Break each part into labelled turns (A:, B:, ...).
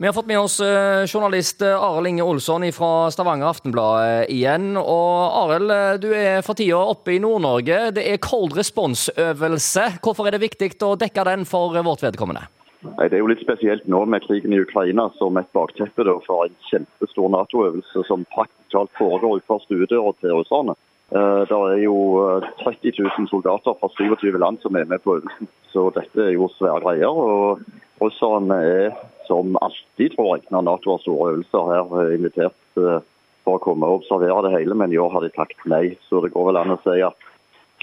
A: Vi har fått med oss eh, journalist eh, Arild Inge Olsson fra Stavanger Aftenblad eh, igjen. Og Arild, du er for tida oppe i Nord-Norge. Det er cold response-øvelse. Hvorfor er det viktig å dekke den for vårt vedkommende?
B: Nei, Det er jo litt spesielt nå med krigen i Ukraina som et bakteppe for en kjempestor Nato-øvelse som praktisk talt foregår utenfor stuedøra til russerne. Det er jo 30 000 soldater fra 27 land som er med på øvelsen, så dette er jo svære greier. og Russerne er som alltid, tror jeg, når Nato har store øvelser her, eh, invitert eh, for å komme og observere det hele, men i år har de takket nei. Så det går vel an å si at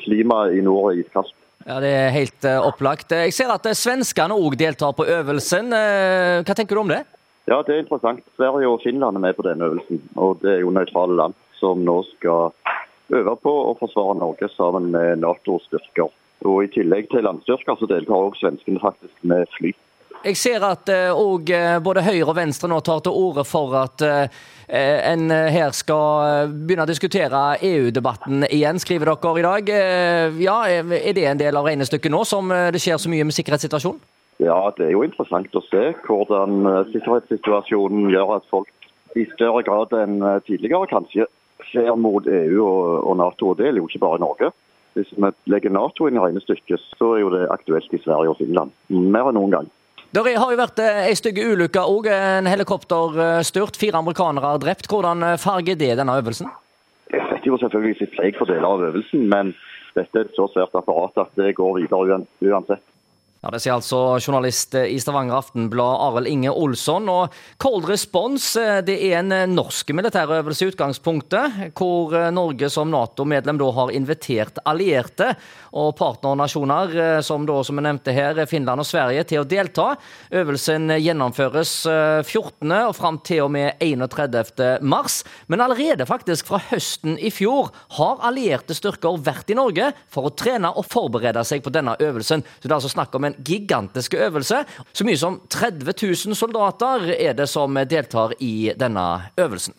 B: klimaet i nord er iskaldt.
A: Ja, Det er helt uh, opplagt. Jeg ser at svenskene òg deltar på øvelsen. Hva tenker du om det?
B: Ja, Det er interessant. Sverige og Finland er med på denne øvelsen. og Det er jo nøytrale land som nå skal øve på å forsvare Norge sammen med Nato-styrker. Og I tillegg til landstyrker så deltar også svenskene faktisk med fly.
A: Jeg ser at og, uh, både Høyre og Venstre nå tar til orde for at en her skal begynne å diskutere EU-debatten igjen, skriver dere i dag. Ja, Er det en del av regnestykket nå, som det skjer så mye med sikkerhetssituasjonen?
B: Ja, det er jo interessant å se hvordan sikkerhetssituasjonen gjør at folk i større grad enn tidligere kanskje ser mot EU og Nato. og Det gjelder jo ikke bare Norge. Hvis vi legger Nato inn i regnestykket, så er jo det aktuelt i Sverige og Finland. Mer enn noen gang.
A: Det har jo vært ei stygg ulykke òg. En helikopterstyrt. Fire amerikanere er drept. Hvordan farger det denne øvelsen?
B: Setter jo selvfølgelig sitt preg for deler av øvelsen, men dette er et så svært apparat at det går videre uansett.
A: Ja, Det sier altså journalist i Stavanger Aftenblad Arild Inge Olsson. Og Cold Response det er en norsk militærøvelse i utgangspunktet, hvor Norge som Nato-medlem da har invitert allierte og partnernasjoner, som da, som jeg nevnte her, Finland og Sverige, til å delta. Øvelsen gjennomføres 14. og fram til og med 31. mars. Men allerede faktisk fra høsten i fjor har allierte styrker vært i Norge for å trene og forberede seg på denne øvelsen. Så det er altså snakk om en gigantisk øvelse. Så mye som 30 000 soldater er det som deltar i denne øvelsen.